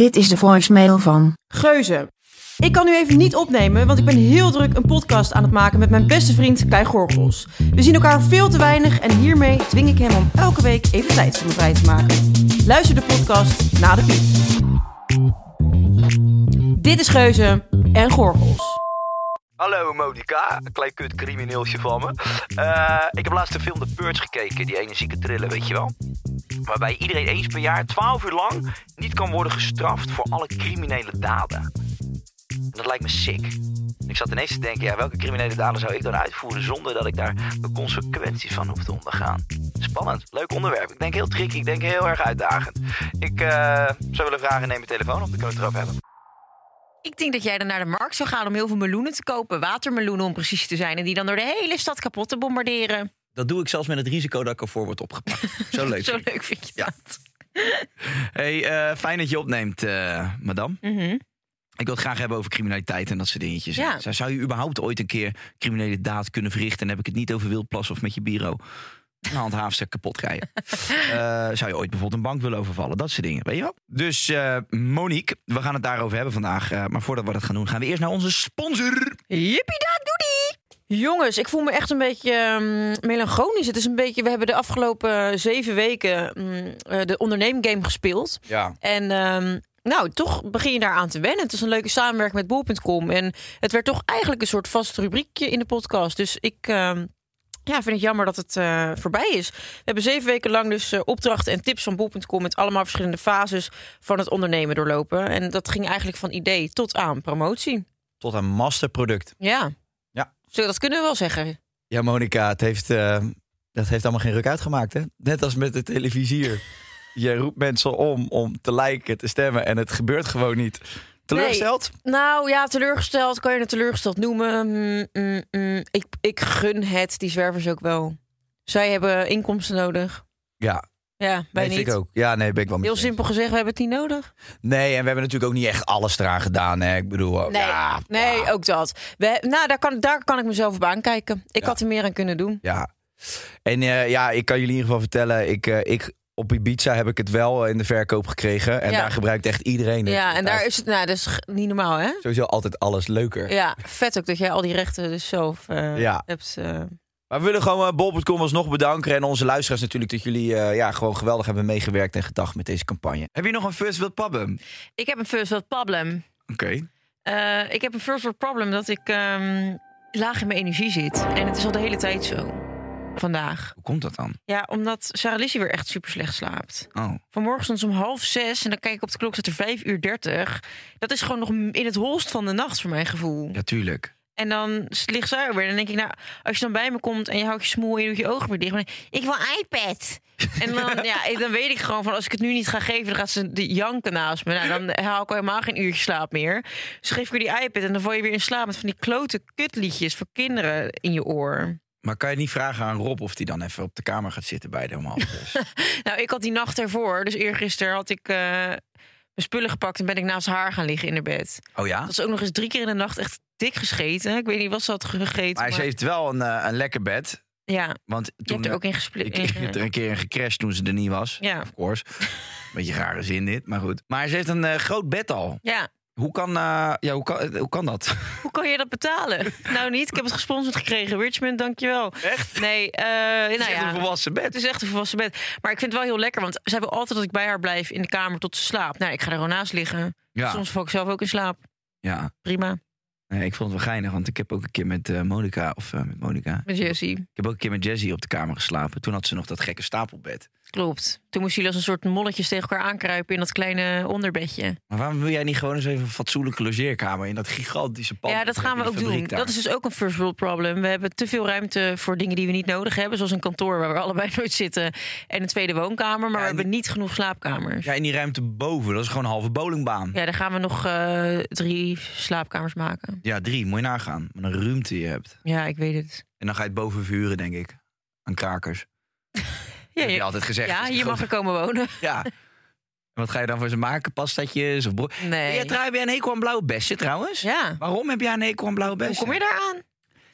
Dit is de voicemail van. Geuze. Ik kan nu even niet opnemen, want ik ben heel druk een podcast aan het maken met mijn beste vriend Kai Gorgels. We zien elkaar veel te weinig en hiermee dwing ik hem om elke week even tijd voor me vrij te maken. Luister de podcast na de piep. Dit is Geuze en Gorgels. Hallo Monica, een klein kut crimineeltje van me. Eh, ik heb laatst de film The Purge gekeken, die energieke trillen, weet je wel? Waarbij iedereen eens per jaar 12 uur lang niet kan worden gestraft voor alle criminele daden. En dat lijkt me sick. Ik zat ineens te denken, ja, welke criminele daden zou ik dan uitvoeren zonder dat ik daar de consequenties van hoef te ondergaan? Spannend, leuk onderwerp. Ik denk heel tricky, ik denk heel erg uitdagend. Ik eh, zou willen vragen, neem je telefoon op, dan kunnen het erover hebben. Ik denk dat jij dan naar de markt zou gaan om heel veel meloenen te kopen. Watermeloenen om precies te zijn. En die dan door de hele stad kapot te bombarderen. Dat doe ik zelfs met het risico dat ik ervoor word opgepakt. Zo leuk. Zo leuk vind je Ja. dat. Hey, eh, fijn dat je opneemt, eh, madame. Mhm. Ik wil het graag hebben over criminaliteit en dat soort dingetjes. Ja. Zou, zou je überhaupt ooit een keer criminele daad kunnen verrichten? En heb ik het niet over wildplassen of met je bureau. Een handhaafster kapot rijden. Eh, zou je ooit bijvoorbeeld een bank willen overvallen? Dat soort dingen, weet je wel? Dus eh, Monique, we gaan het daarover hebben vandaag. Eh, maar voordat we dat gaan doen, gaan we eerst naar onze sponsor. Jippie-da-doedie! Jongens, ik voel me echt een beetje ehm, melancholisch. Het is een beetje, we hebben de afgelopen zeven weken mm, eh, de onderneemgame gespeeld. Ja. En ehm, nou, toch begin je daar aan te wennen. Het is een leuke samenwerking met Bol.com. En het werd toch eigenlijk een soort vast rubriekje in de podcast. Dus ik ehm, ja, vind het jammer dat het eh, voorbij is. We hebben zeven weken lang dus eh, opdrachten en tips van Bol.com... met allemaal verschillende fases van het ondernemen doorlopen. En dat ging eigenlijk van idee tot aan promotie. Tot een masterproduct. Ja. Dat kunnen we wel zeggen. Ja, Monica, het heeft, eh, dat heeft allemaal geen ruk uitgemaakt, hè? Net als met de televisier. Je roept mensen om om te liken, te stemmen en het gebeurt gewoon niet. Teleurgesteld? Nou ja, teleurgesteld kan je het teleurgesteld noemen. Mm, mm, mm. Ik, ik gun het die zwervers ook wel. Zij hebben inkomsten nodig. Ja, Ja, wij nee, niet. vind ik ook. Ja, nee, ben ik wel Heel simpel gezegd, we hebben het niet nodig. Nee, en we hebben natuurlijk ook niet echt alles eraan gedaan, hè? Ik bedoel, oh, Nee, ja, nee ja, ook dat. We, nou, daar kan, daar kan ik mezelf op aankijken. Ik Ja. had er meer aan kunnen doen. ja. En eh, ja, ik kan jullie in ieder geval vertellen, ik, eh, ik, op Ibiza heb ik het wel in de verkoop gekregen. En Ja. daar gebruikt echt iedereen het. Ja, en daar is het, nou, dat is niet normaal, hè? Sowieso altijd alles leuker. Ja, vet ook dat jij al die rechten dus zelf eh, Ja. hebt. eh. Maar we willen gewoon uh, bol.com alsnog bedanken. En onze luisteraars natuurlijk dat jullie eh, ja, gewoon geweldig hebben meegewerkt en gedacht met deze campagne. Heb je nog een first world problem? Ik heb een first world problem. Oké. Eh, ik heb een first world problem dat ik ehm, laag in mijn energie zit. En het is al de hele tijd zo. Vandaag. Hoe komt dat dan? Ja, omdat Sarah Lizzie weer echt super slecht slaapt. Oh. Vanmorgen stond ze om half zes en dan kijk ik op de klok, staat er vijf uur dertig. Dat is gewoon nog in het holst van de nacht voor mijn gevoel. Ja, tuurlijk. En dan ligt zij er weer. Dan denk ik, nou, als je dan bij me komt en je houdt je smoel en je doet je ogen weer dicht. Dan ik, ik wil iPad. En dan, ja, dan weet ik gewoon van als ik het nu niet ga geven, dan gaat ze de janken naast me. Nou, dan haal ik al helemaal geen uurtje slaap meer. Dus geef ik weer die iPad en dan val je weer in slaap met van die klote kutliedjes voor kinderen in je oor. Maar kan je niet vragen aan Rob of hij dan even op de kamer gaat zitten bij de half zes? Nou, ik had die nacht ervoor. Dus eergisteren had ik eh, mijn spullen gepakt en ben ik naast haar gaan liggen in haar bed. Oh ja? Dat is ook nog eens drie keer in de nacht echt dik gescheten. Ik weet niet wat ze had gegeten. Maar ze heeft wel een, eh, een lekker bed. Ja, Want je toen, hebt er ook in gesplit. ik, heb er een keer in gecrashed toen ze er niet was. Ja. Of course. Beetje rare zin dit, maar goed. Maar ze heeft een eh, groot bed al. Ja, Hoe kan, eh, ja, hoe, kan, hoe kan dat? Hoe kan je dat betalen? nou niet, ik heb het gesponsord gekregen. Richmond, dankjewel. Echt? Nee, Het is nou echt ja. een volwassen bed. Het is echt een volwassen bed. Maar ik vind het wel heel lekker, want zij wil altijd dat ik bij haar blijf in de kamer tot ze slaapt. Nou, ik ga er gewoon naast liggen. Ja, Soms val ik zelf ook in slaap. ja. Prima. Nee, ik vond het wel geinig, want ik heb ook een keer met eh, Monica, of eh, met Monica, Met Jessie. ik heb ook een keer met Jessie op de kamer geslapen. Toen had ze nog dat gekke stapelbed. Klopt. Toen moesten jullie als een soort molletjes tegen elkaar aankruipen in dat kleine onderbedje. Maar waarom wil jij niet gewoon eens even een fatsoenlijke logeerkamer in dat gigantische pand? ja, dat gaan we ook doen. daar? Dat is dus ook een first world problem. We hebben te veel ruimte voor dingen die we niet nodig hebben. Zoals een kantoor waar we allebei nooit zitten. En een tweede woonkamer. Maar Ja, we en hebben niet genoeg slaapkamers. Ja, in die ruimte boven, dat is gewoon een halve bowlingbaan. Ja, daar gaan we nog eh, drie slaapkamers maken. Ja, drie, moet je nagaan. Wat een ruimte je hebt. Ja, ik weet het. En dan ga je het boven vuren, denk ik. Aan krakers. Ja, heb je altijd gezegd. ja, een mag er komen wonen. Ja. En wat ga je dan voor ze maken? Pastatjes of bro- Nee. Ja, heb jij een hekel aan blauwe bessen trouwens? Ja. Waarom heb jij een hekel aan blauwe Hoe bessen? kom je daar aan?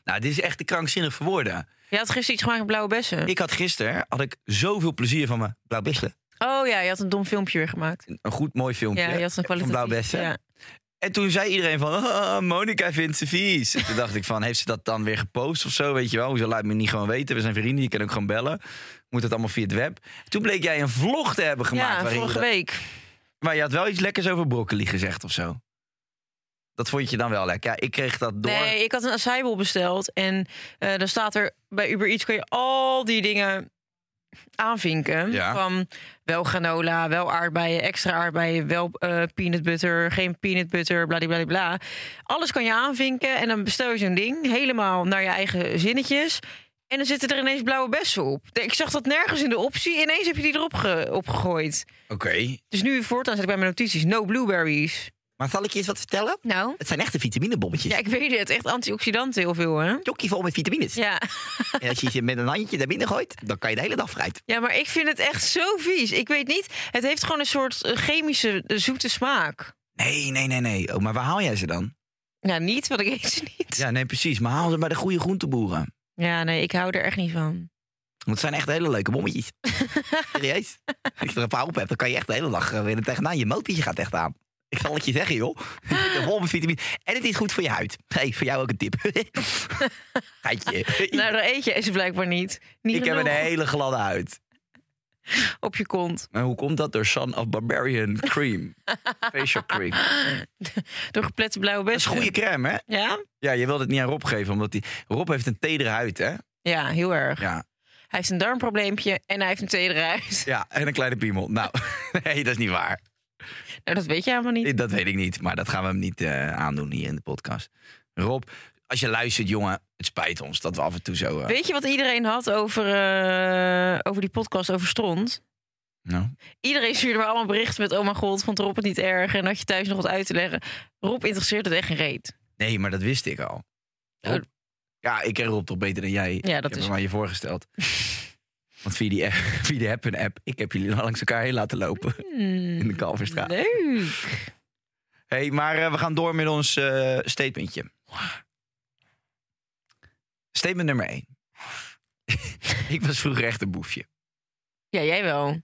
Nou, dit is echt te krankzinnig voor woorden. Je had gisteren iets gemaakt met blauwe bessen. Ik had gisteren had ik zoveel plezier van mijn blauwe bessen. Oh ja, je had een dom filmpje weer gemaakt. Een goed, mooi filmpje Ja, je had een van blauwe bessen. Ja. En toen zei iedereen van, oh, Monica vindt ze vies. En toen dacht ik van, heeft ze dat dan weer gepost of zo? Weet je wel, hoezo laat me niet gewoon weten? We zijn vrienden, je kan ook gewoon bellen. Moet het allemaal via het web. Toen bleek jij een vlog te hebben gemaakt. Ja, vorige dat- week. Maar je had wel iets lekkers over broccoli gezegd of zo. Dat vond je dan wel lekker. Ja, ik kreeg dat door. Nee, ik had een acai besteld. En eh dan staat er bij Uber Eats kun je al die dingen aanvinken. Ja. Van wel granola, wel aardbeien, extra aardbeien, wel eh, peanut butter, geen peanut butter, bladibladibla. Alles kan je aanvinken en dan bestel je zo'n ding helemaal naar je eigen zinnetjes. En dan zitten er ineens blauwe bessen op. Ik zag dat nergens in de optie. Ineens heb je die erop ge- opgegooid. Oké. Dus nu voortaan zet ik bij mijn notities no blueberries. Maar zal ik je eens wat vertellen? Nou, Het zijn echte vitaminebommetjes. ja, ik weet het. Echt antioxidanten heel veel, hè? Jokkie vol met vitamines. Ja. En als je ze met een handje naar binnen gooit, dan kan je de hele dag vooruit. Ja, maar ik vind het echt zo vies. Ik weet niet. Het heeft gewoon een soort eh, chemische eh, zoete smaak. Nee, nee, nee, nee. Oh, maar waar haal jij ze dan? Ja, niet, want ik eet ze niet. Ja, nee, precies. Maar haal ze bij de goede groenteboeren. Ja, nee, ik hou er echt niet van. Want het zijn echt hele leuke bommetjes. Serieus. Als je er een paar op hebt, dan kan je echt de hele dag eh, weer er tegenaan. Je motortje gaat echt aan. Ik zal het je zeggen, joh. Vol met vitamine. En het is goed voor je huid. hey, voor jou ook een tip. Geitje. Nou, dan eet je ze blijkbaar niet. Niet ik heb een hele gladde huid. op je kont. Hoe komt dat? Door Son of Barbarian Cream. Facial cream. Door geplette blauwe Dat is goede crème, hè? Ja? Ja, je wilt het niet aan Rob geven, omdat die... Rob heeft een tedere huid, hè? Ja, heel erg. Ja. Hij heeft een darmprobleempje en hij heeft een tedere huid. Ja, en een kleine piemel. Nou, nee, dat is niet waar. Nou, dat weet je helemaal niet. Dat weet ik niet, maar dat gaan we hem niet eh, aandoen hier in de podcast. Rob, als je luistert, jongen, het spijt ons dat we af en toe zo... eh, Weet je wat iedereen had over, eh, over die podcast over stront? nou, Iedereen stuurde me allemaal berichten met... oh mijn god, vond Rob het niet erg? En had je thuis nog wat uit te leggen? Rob interesseert het echt geen reet. nee, maar dat wist ik al. Oh. Rob- ja, ik ken Rob toch beter dan jij. Ja, dat ik heb is- hem aan je voorgesteld. Want via die, app, via de Happen app, ik heb jullie langs elkaar heen laten lopen. In de Kalverstraat. Leuk. hey, maar eh, we gaan door met ons statementje. Statement nummer 1. ik was vroeger echt een boefje. Ja, jij wel.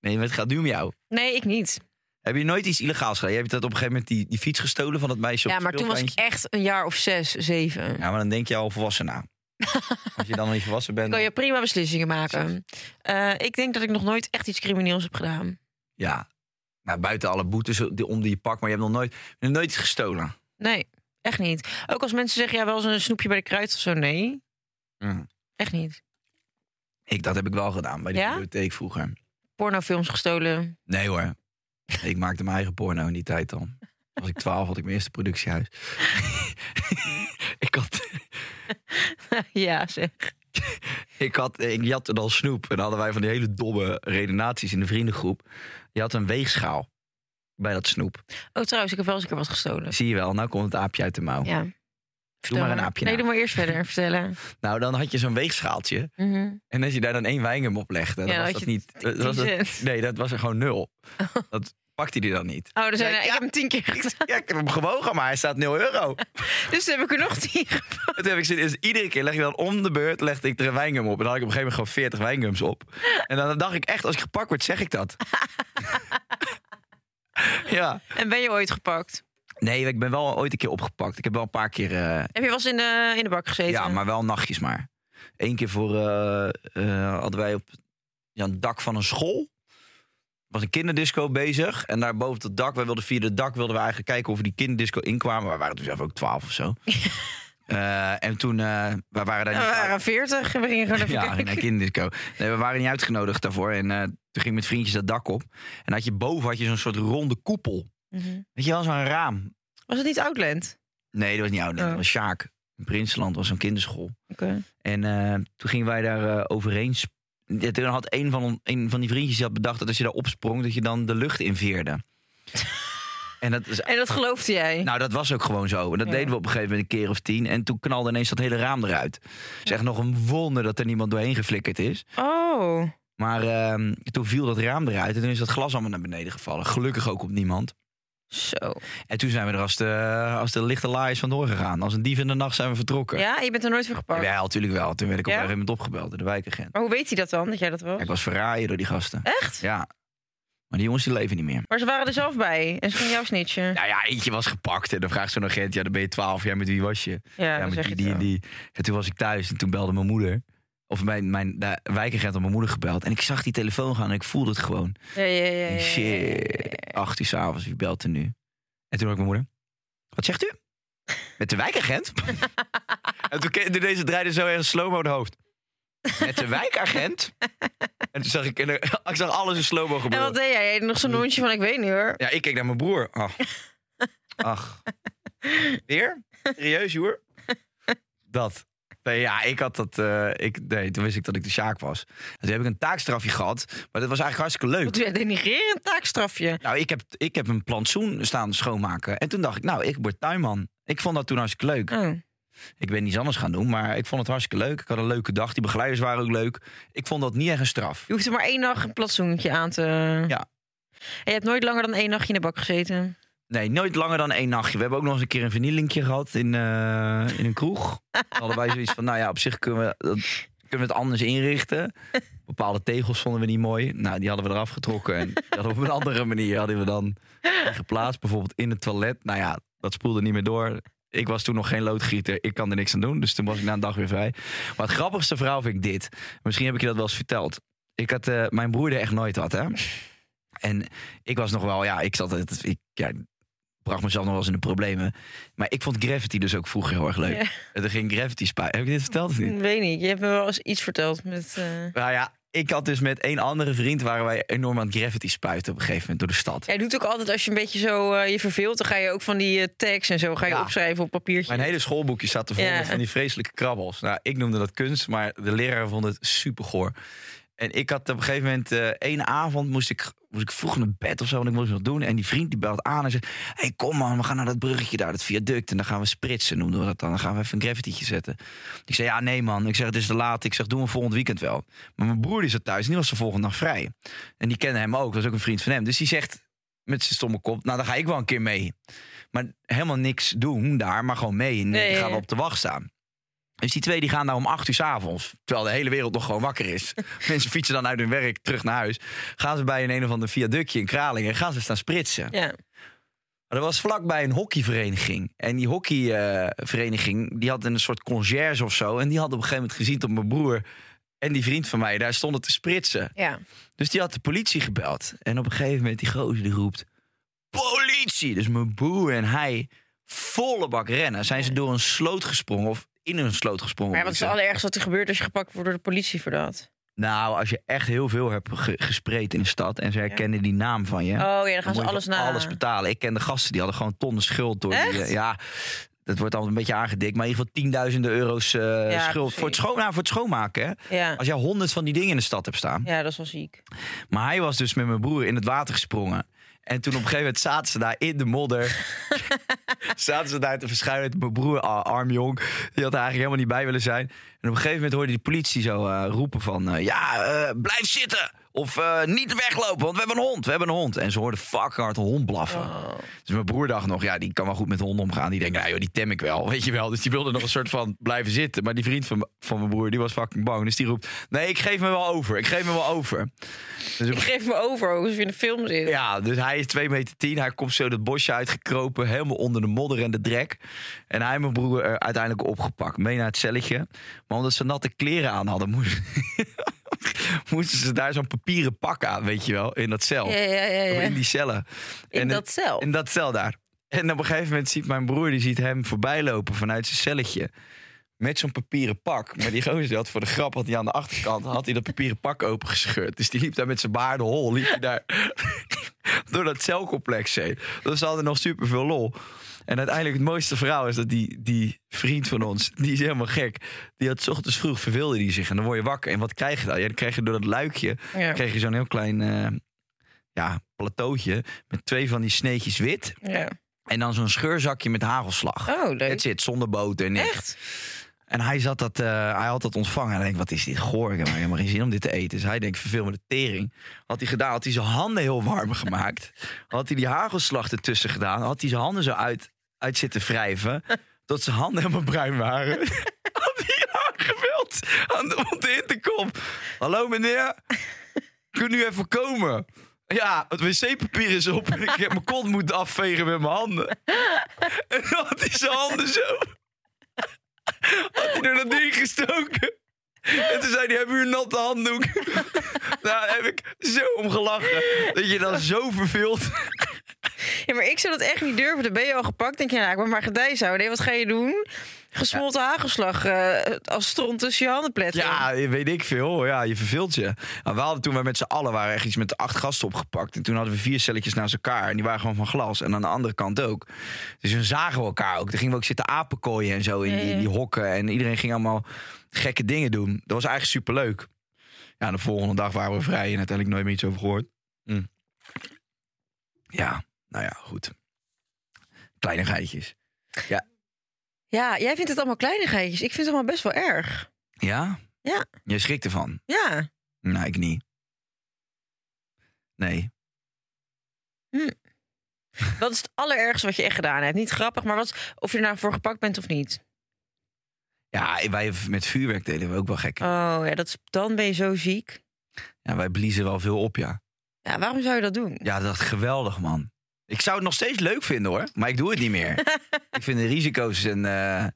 Nee, maar het gaat nu om jou. Nee, ik niet. Heb je nooit iets illegaals gedaan? Je hebt dat op een gegeven moment die, die fiets gestolen van het meisje op Ja, het maar toen was ik speelpleintje? echt een jaar of zes, zeven. Ja, maar dan denk je al volwassen na. Als je dan nog niet volwassen bent. kan je prima beslissingen maken. Eh, ik denk dat ik nog nooit echt iets crimineels heb gedaan. Ja. Nou, buiten alle boetes die om die je pakt, maar je hebt nog nooit, nooit iets gestolen. Nee, echt niet. Ook als mensen zeggen, ja, wel eens een snoepje bij de kruid of zo. Nee, Mm. echt niet. Ik, dat heb ik wel gedaan bij de Ja? bibliotheek vroeger. Pornofilms gestolen. Nee hoor. ik maakte mijn eigen porno in die tijd dan. Was ik twaalf, had ik mijn eerste productiehuis. ik had, ja, zeg. ik had, ik jatte dan snoep. En dan hadden wij van die hele domme redenaties in de vriendengroep. Je had een weegschaal bij dat snoep. Oh, trouwens, ik heb wel eens een keer wat gestolen. Zie je wel, nou komt het aapje uit de mouw. Ja. Vertel maar een aapje Nee, na. doe maar eerst verder vertellen. Nou, dan had je zo'n weegschaaltje. Mhm. En als je daar dan één wijngum op legde, dan Ja, dan was dat niet... dat was dat- nee, dat was er gewoon nul. Dat pakte hij dan niet. Oh, dus Nee, ik ja. heb hem tien keer gedaan. Ja, ik heb hem gewogen, maar hij staat 0 euro. Dus toen heb ik er nog tien gepakt. En toen heb ik zin, dus iedere keer leg ik dan om de beurt legde ik er een wijngum op. En dan had ik op een gegeven moment gewoon 40 wijngums op. En dan dacht ik echt, als ik gepakt word, zeg ik dat. ja. En ben je ooit gepakt? Nee, ik ben wel ooit een keer opgepakt. Ik heb wel een paar keer... eh, Heb je wel eens in de, in de bak gezeten? ja, maar wel nachtjes maar. Eén keer voor, eh, eh, hadden wij op ja, het dak van een school. Was een kinderdisco bezig. En daar boven het dak, wij wilden via het dak wilden we eigenlijk kijken of we die kinderdisco inkwamen. We waren toen zelf ook twaalf of zo. Eh, en toen, eh we waren daar niet we waren veertig en we gingen gewoon even ja, naar kinderdisco. Nee, we waren niet uitgenodigd daarvoor. En eh, toen ging ik met vriendjes dat dak op. En had je boven had je zo'n soort ronde koepel. Mhm. Weet je wel, zo'n raam. Was het niet Outland? Nee, dat was niet oud. Dat Oh. was Sjaak. In Prinsenland was zo'n kinderschool. Oké. En toen gingen wij daar overheen. toen had een van, een van die vriendjes had bedacht dat als je daar opsprong, dat je dan de lucht inveerde. En dat is, En dat geloofde jij? nou, dat was ook gewoon zo. En dat Ja. deden we op een gegeven moment een keer of tien. En toen knalde ineens dat hele raam eruit. Het is echt nog een wonder dat er niemand doorheen geflikkerd is. Oh. Maar ehm, toen viel dat raam eruit en toen is dat glas allemaal naar beneden gevallen. Gelukkig ook op niemand. Zo. En toen zijn we er als de, als de lichte laaiers vandoor gegaan. Als een dief in de nacht zijn we vertrokken. Ja, je bent er nooit voor gepakt. Ja, natuurlijk wel. Toen werd ik op Ja? een gegeven moment opgebeld door de wijkagent. Maar hoe weet hij dat dan, dat jij dat was? Ja, ik was verraaien door die gasten. Echt? Ja. Maar die jongens die leven niet meer. Maar ze waren er zelf bij en ze gingen jou snitchen. Nou ja, eentje was gepakt. En dan vraagt zo'n agent, ja, dan ben je 12 jaar. Met wie was je? Ja, Ja, met die, die, die. En toen was ik thuis en toen belde mijn moeder. Of mijn, mijn de wijkagent had mijn moeder gebeld. En ik zag die telefoon gaan en ik voelde het gewoon. Ja, ja, ja, ja, ja, shit, acht uur s'avonds, wie belt er nu? En toen hoor ik mijn moeder. Wat zegt u? Met de wijkagent? en toen deze draaide zo erg slow-mo het hoofd. Met de wijkagent? en toen zag ik, in de- ik zag alles in slow-mo En gebeuren. wat deed jij? Nog zo'n mondje van, ik weet niet hoor. Ja, ik keek naar mijn broer. Ach. Ach. Weer? Serieus, Joer? Dat. Nee, ja, ik had dat. eh, ik, nee, toen wist ik dat ik de Sjaak was. En toen heb ik een taakstrafje gehad. Maar dat was eigenlijk hartstikke leuk. Wat doe jij? Denigreren een taakstrafje. Nou, ik heb, ik heb een plantsoen staan schoonmaken. En toen dacht ik, nou, ik word tuinman. Ik vond dat toen hartstikke leuk. Oh. Ik ben niets anders gaan doen, maar ik vond het hartstikke leuk. Ik had een leuke dag. Die begeleiders waren ook leuk. Ik vond dat niet echt een straf. Je hoeft er maar één nacht een plantsoentje aan te... Ja. En je hebt nooit langer dan één nachtje in de bak gezeten? Nee, nooit langer dan één nachtje. We hebben ook nog eens een keer een vernielinkje gehad in, eh, in een kroeg. Hadden wij zoiets van, nou ja, op zich kunnen we, dat, kunnen we het anders inrichten. Bepaalde tegels vonden we niet mooi. Nou, die hadden we eraf getrokken. En op een andere manier hadden we dan geplaatst. Bijvoorbeeld in het toilet. Nou ja, dat spoelde niet meer door. Ik was toen nog geen loodgieter. Ik kan er niks aan doen. Dus toen was ik na een dag weer vrij. Maar het grappigste verhaal vind ik dit. Misschien heb ik je dat wel eens verteld. Ik had eh, mijn broer er echt nooit had, hè. En ik was nog wel, ja, ik zat het, ik ja, bracht mezelf nog wel eens in de problemen. Maar ik vond Gravity dus ook vroeger heel erg leuk. Ja. Er ging Gravity spy. Heb ik dit verteld of niet? Ik weet niet. Je hebt me wel eens iets verteld met... eh, Nou ja, ik had dus met een andere vriend waren wij enorm aan het Gravity spuiten op een gegeven moment door de stad. Jij doet ook altijd als je een beetje zo eh, je verveelt, dan ga je ook van die eh, tags en zo ga je Ja. opschrijven op papiertje. Mijn hele schoolboekje zat er vol Ja. met van die vreselijke krabbels. Nou, ik noemde dat kunst, maar de leraar vond het super goor. En ik had op een gegeven moment, eh één avond moest ik, moest ik vroeg naar bed of zo, en ik moest nog doen. En die vriend die belt aan en zegt, hey, kom man, we gaan naar dat bruggetje daar, dat viaduct. En dan gaan we spritsen, noemden we dat dan. Dan gaan we even een graffitietje zetten. Ik zei, ja nee man, ik zeg, het is te laat. Ik zeg, doen we volgend weekend wel. Maar mijn broer die zat thuis en die was de volgende dag vrij. En die kende hem ook, was ook een vriend van hem. Dus die zegt met zijn stomme kop, nou dan ga ik wel een keer mee. Maar helemaal niks doen daar, maar gewoon mee. En Nee, die ja, gaan we op de wacht staan. Dus die twee die gaan daar om acht uur 's avonds. Terwijl de hele wereld nog gewoon wakker is. Mensen fietsen dan uit hun werk terug naar huis. Gaan ze bij een een of ander viaductje in Kralingen. En gaan ze staan spritsen. Ja. Maar dat was vlakbij een hockeyvereniging. En die hockeyvereniging die had een soort conciërge of zo. En die had op een gegeven moment gezien dat mijn broer en die vriend van mij daar stonden te spritsen. ja. Dus die had de politie gebeld. En op een gegeven moment die gozer die roept... Politie! Dus mijn broer en hij volle bak rennen. Zijn ze door een sloot gesprongen of in een sloot gesprongen? Maar ja, wat is het allerergste wat er gebeurt als je gepakt wordt door de politie voor dat? Nou, als je echt heel veel hebt ge- gespreid in de stad... en ze herkennen die naam van je... Oh ja, dan gaan dan ze alles na. alles betalen. Ik ken de gasten, die hadden gewoon tonnen schuld. Door die, eh, ja, dat wordt allemaal een beetje aangedikt. Maar in ieder geval tienduizenden euro's eh, Ja, schuld. precies. Voor het, schoon, nou, voor het schoonmaken, hè. Ja. Als jij honderd van die dingen in de stad hebt staan... ja, dat is wel ziek. Maar hij was dus met mijn broer in het water gesprongen. En toen op een gegeven moment zaten ze daar in de modder. zaten ze daar te verschuilen. Mijn broer, ah, arm jong, die had er eigenlijk helemaal niet bij willen zijn. En op een gegeven moment hoorde die politie zo eh, roepen van... eh, ja, eh, blijf zitten! Of eh, niet weglopen, want we hebben een hond. We hebben een hond. En ze hoorden fucking hard een hond blaffen. Oh. Dus mijn broer dacht nog, ja, die kan wel goed met de hond omgaan. Die denkt, nou joh, die tem ik wel, weet je wel. Dus die wilde nog een soort van blijven zitten. Maar die vriend van, van mijn broer, die was fucking bang. Dus die roept, nee, ik geef me wel over. Ik geef me wel over. Dus Ik geef me over, alsof je in een film zit. ja, dus hij is 2 meter 10. Hij komt zo dat bosje uitgekropen. Helemaal onder de modder en de drek. En hij en mijn broer er uiteindelijk opgepakt. Mee naar het celletje. Maar omdat ze natte kleren aan hadden, moesten, moesten ze daar zo'n papieren pak aan, weet je wel. In dat cel. Ja, ja, ja, ja. Of in die cellen. In En dat cel? In dat cel daar. En op een gegeven moment ziet mijn broer, die ziet hem voorbij lopen vanuit zijn celletje. Met zo'n papieren pak. Maar die gozer had voor de grap, had hij aan de achterkant, had hij dat papieren pak opengescheurd. Dus die liep daar met zijn baarden hol, liep hij daar door dat celcomplex heen. Dus ze hadden nog super veel lol. En uiteindelijk het mooiste verhaal is dat die, die vriend van ons, die is helemaal gek. Die had 's ochtends vroeg verveelde die zich en dan word je wakker. En wat krijg je dan? Ja, dan krijg je door dat luikje, Ja. krijg je zo'n heel klein eh, ja, plateautje met twee van die sneetjes wit. Ja. En dan zo'n scheurzakje met hagelslag. Oh, leuk. Het zit zonder boter en niks. Echt? En hij, zat dat, eh, hij had dat ontvangen. En hij denkt, wat is dit goor? Ik heb helemaal geen zin om dit te eten. Dus hij denkt, verveel me de tering. Had hij gedaan, had hij zijn handen heel warm gemaakt. Had hij die hagelslag ertussen gedaan. Had hij zijn handen zo uit, uit zitten wrijven. Tot zijn handen helemaal bruin waren. had hij aangemeld aan de, op de intercom. Hallo meneer, kun u even komen? Ja, het wc-papier is op en ik heb mijn kont moeten afvegen met mijn handen. En dan had hij zijn handen zo had hij er dat ding gestoken. En toen zei hij, hebben u een natte handdoek? nou, daar heb ik zo om gelachen. Dat je dan zo verveelt. Ja, maar ik zou dat echt niet durven. Dan ben je al gepakt. Denk je, nou, ik ben maar gedijs houden. Nee, wat ga je doen? Gesmolten hagelslag eh, als stront tussen je handen pletten. Ja, weet ik veel. Ja, je verveelt je. Nou, we hadden toen wij met z'n allen waren echt iets met acht gasten opgepakt. En toen hadden we vier celletjes naast elkaar. En die waren gewoon van glas. En aan de andere kant ook. Dus dan zagen we elkaar ook. Dan gingen we ook zitten apenkooien en zo in die, die hokken. En iedereen ging allemaal gekke dingen doen. Dat was eigenlijk superleuk. Ja, de volgende dag waren we vrij en uiteindelijk nooit meer iets over gehoord. Hm. Ja, nou ja, goed. Kleinigheidjes. Ja. Ja, jij vindt het allemaal kleinigheidjes. Ik vind het allemaal best wel erg. Ja? Ja. Je schrikt ervan? Ja. Nou, ik niet. Nee. Wat is het allerergste wat je echt gedaan hebt? Niet grappig, maar wat, of je er nou voor gepakt bent of niet. Ja, wij met vuurwerk deden we ook wel gek. Oh ja, dat is, dan ben je zo ziek. Ja, wij bliezen wel veel op, ja. Ja, waarom zou je dat doen? Ja, dat is geweldig, man. Ik zou het nog steeds leuk vinden, hoor. Maar ik doe het niet meer. ik vind de risico's en, eh,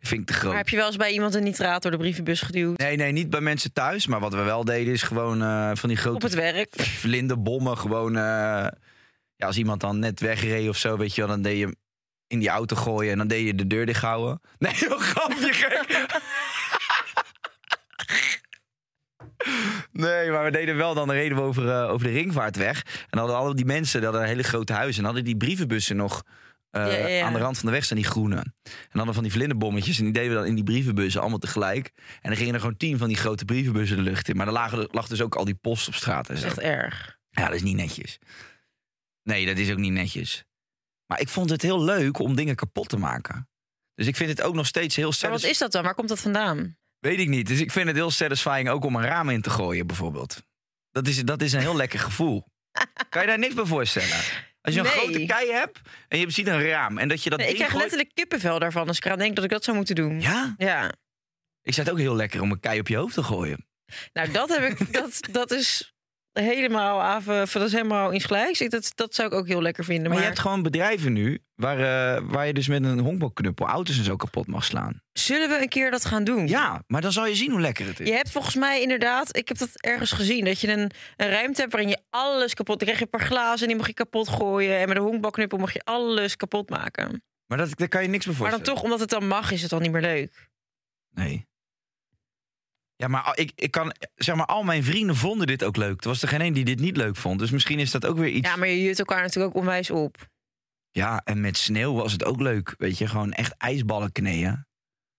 vind ik te groot. Maar heb je wel eens bij iemand een nitraat door de brievenbus geduwd? Nee, nee, niet bij mensen thuis. Maar wat we wel deden is gewoon eh, van die grote Op het werk? vlinderbommen. Gewoon, eh, ja, als iemand dan net wegreed of zo, weet je wel, dan deed je in die auto gooien en dan deed je de deur dicht houden. Nee, heel grapje, gek. Nee, maar we deden wel, dan reden we over, eh, over de ringvaartweg. En dan hadden al die mensen, die hadden een hele grote huis. En hadden die brievenbussen nog eh, Ja, ja, ja. aan de rand van de weg staan, die groene. En dan hadden van die vlinderbommetjes. En die deden we dan in die brievenbussen allemaal tegelijk. En dan gingen er gewoon tien van die grote brievenbussen de lucht in. Maar dan lagen, lag dus ook al die post op straat en Dat is echt erg. Ja, dat is niet netjes. Nee, dat is ook niet netjes. Maar ik vond het heel leuk om dingen kapot te maken. Dus ik vind het ook nog steeds heel Maar wat satisfying. is dat dan? Waar komt dat vandaan? Weet ik niet. Dus ik vind het heel satisfying ook om een raam in te gooien, bijvoorbeeld. Dat is, dat is een heel lekker gevoel. Kan je daar niks bij voorstellen? Als je een Nee. grote kei hebt en je ziet een raam en dat je dat Nee, ik krijg gooit- letterlijk kippenvel daarvan als ik eraan denk dat ik dat zou moeten doen. Ja? Ja. Ik zou het ook heel lekker om een kei op je hoofd te gooien. Nou, dat heb ik. Dat, dat is helemaal af. Dat is helemaal insgelijks. Dat, dat zou ik ook heel lekker vinden. Maar, Maar, je hebt gewoon bedrijven nu waar, eh, waar je dus met een honkbalknuppel auto's en zo kapot mag slaan. zullen we een keer dat gaan doen? Ja, maar dan zal je zien hoe lekker het is. Je hebt volgens mij inderdaad, ik heb dat ergens gezien, dat je een, een ruimte hebt waarin je alles kapot. Dan krijg je een paar glazen en die mag je kapot gooien. En met een honkbalknuppel mag je alles kapot maken. Maar dat, daar kan je niks bij Maar dan toch, omdat het dan mag, is het dan niet meer leuk. Nee. Ja, maar ik, ik kan, zeg maar, al mijn vrienden vonden dit ook leuk. Er was er geen een die dit niet leuk vond. Dus misschien is dat ook weer iets. Ja, maar je jut elkaar natuurlijk ook onwijs op. Ja, en met sneeuw was het ook leuk. Weet je, gewoon echt ijsballen kneeën.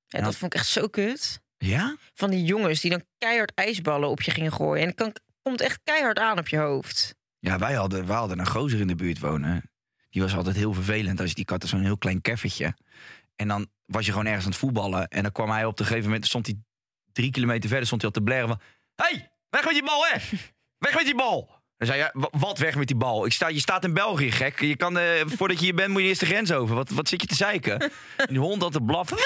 Ja. Dat vond ik echt zo kut. Ja? Van die jongens die dan keihard ijsballen op je gingen gooien. En het kan, komt echt keihard aan op je hoofd. Ja, wij hadden, wij hadden een gozer in de buurt wonen. Die was altijd heel vervelend. Als je die had zo'n heel klein keffertje. En dan was je gewoon ergens aan het voetballen. En dan kwam hij op een gegeven moment, stond hij drie kilometer verder, stond hij al te blaren van... hey, weg met je bal, hè! weg met die bal. Dan zei je, "Wa- wat weg met die bal? Ik sta, je staat in België, gek. Je kan, eh, voordat je hier bent, moet je eerst de grens over. Wat, wat zit je te zeiken? En die hond had te blaffen.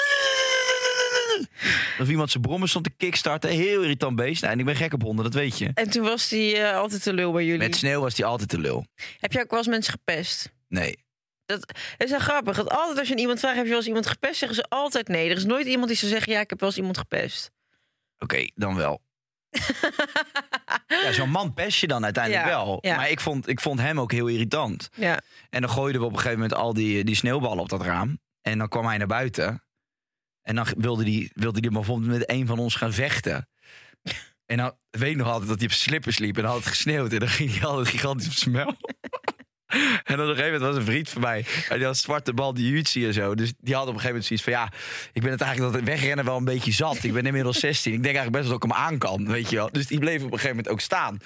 Of iemand zijn brommen stond te kickstarten. Heel irritant beest. Nou, en ik ben gek op honden, dat weet je. En toen was hij eh, altijd te lul bij jullie. Met sneeuw was hij altijd te lul. Heb je ook wel eens mensen gepest? Nee. Dat is wel grappig. Dat altijd als je aan iemand vraagt, heb je wel eens iemand gepest? Zeggen ze altijd nee. Er is nooit iemand die zou zeggen, ja, ik heb wel eens iemand gepest. Oké, dan wel. ja, zo'n man pest je dan uiteindelijk Ja, wel. ja. Maar ik vond, ik vond hem ook heel irritant. Ja. En dan gooiden we op een gegeven moment al die, die sneeuwballen op dat raam. En dan kwam hij naar buiten. En dan wilde hij wilde die bijvoorbeeld met een van ons gaan vechten. En dan weet ik nog altijd dat hij op slippers liep. En dan had het gesneeuwd. En dan ging hij altijd gigantisch op smel. En op een gegeven moment was een vriend van mij. En die had een zwarte bal, die jiu en zo. Dus die had op een gegeven moment zoiets van... Ja, ik ben het eigenlijk dat wegrennen wel een beetje zat. Ik ben inmiddels 16. Ik denk eigenlijk best wel dat ik hem aan kan, weet je wel. Dus die bleef op een gegeven moment ook staan.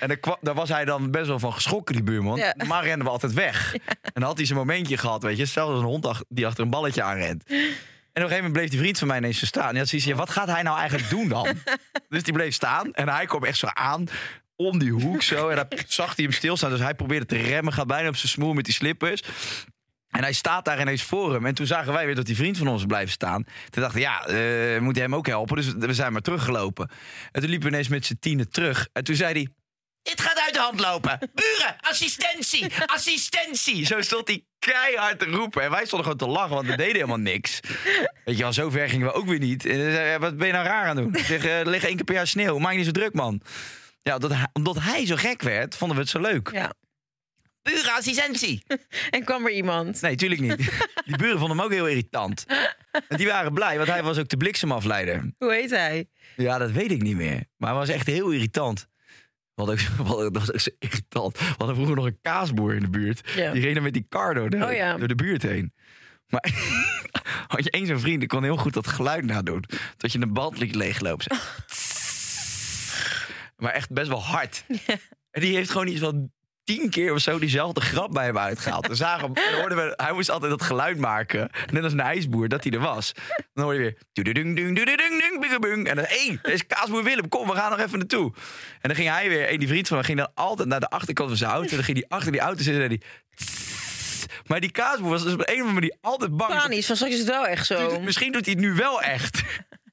En dan kwam- daar was hij dan best wel van geschrokken, die buurman. Ja. Maar renden we altijd weg. En dan had hij zijn momentje gehad, weet je. Als een hond die achter een balletje aanrent. En op een gegeven moment bleef die vriend van mij ineens staan. En had zoiets van, ja, wat gaat hij nou eigenlijk doen dan? dus die bleef staan. En hij kwam echt zo aan om die hoek zo. En dan zag hij hem stilstaan. Dus hij probeerde te remmen. Gaat bijna op zijn smoel met die slippers. En hij staat daar ineens voor hem. En toen zagen wij weer dat die vriend van ons blijft staan. Toen dachten ja, eh, we hem ook helpen. Dus we zijn maar teruggelopen. En toen liepen we ineens met z'n tienen terug. En toen zei hij... Dit gaat uit de hand lopen. Buren, assistentie, assistentie. Zo stond hij keihard te roepen. En wij stonden gewoon te lachen, want we deden helemaal niks. Weet je wel, zo ver gingen we ook weer niet. En zei wat ben je nou raar aan doen? Ik zeg, eh, één keer per jaar sneeuw. Maak je niet zo druk, man. Ja, omdat hij, omdat hij zo gek werd, vonden we het zo leuk. Ja. Buren, assistentie. En kwam er iemand. Nee, tuurlijk niet. Die buren vonden hem ook heel irritant. En die waren blij, want hij was ook de bliksemafleider. Hoe heet hij? Ja, dat weet ik niet meer. Maar hij was echt heel irritant. Wat ook, wat, dat was ook zo irritant. We hadden vroeger nog een kaasboer in de buurt. Ja. Die reed dan met die car door de, Oh ja. door de buurt heen. Maar had je één zo'n vriend, die kon heel goed dat geluid nadoen. Dat je een band liet leeglopen. Maar echt best wel hard. En die heeft gewoon iets van tien keer of zo diezelfde grap bij hem uitgehaald. We zagen hem, en dan hoorden we, hij moest altijd dat geluid maken. Net als een ijsboer, dat hij er was. Dan hoor je weer... En dan, hé, hey, is kaasboer Willem, kom, we gaan nog even naartoe. En dan ging hij weer, en die vriend van hem ging dan altijd naar de achterkant van zijn auto. En dan ging hij achter die auto zitten en die... Maar die kaasboer was dus op een of andere manier altijd bang. Panisch, van straks is het wel echt zo. Misschien doet hij het nu wel echt.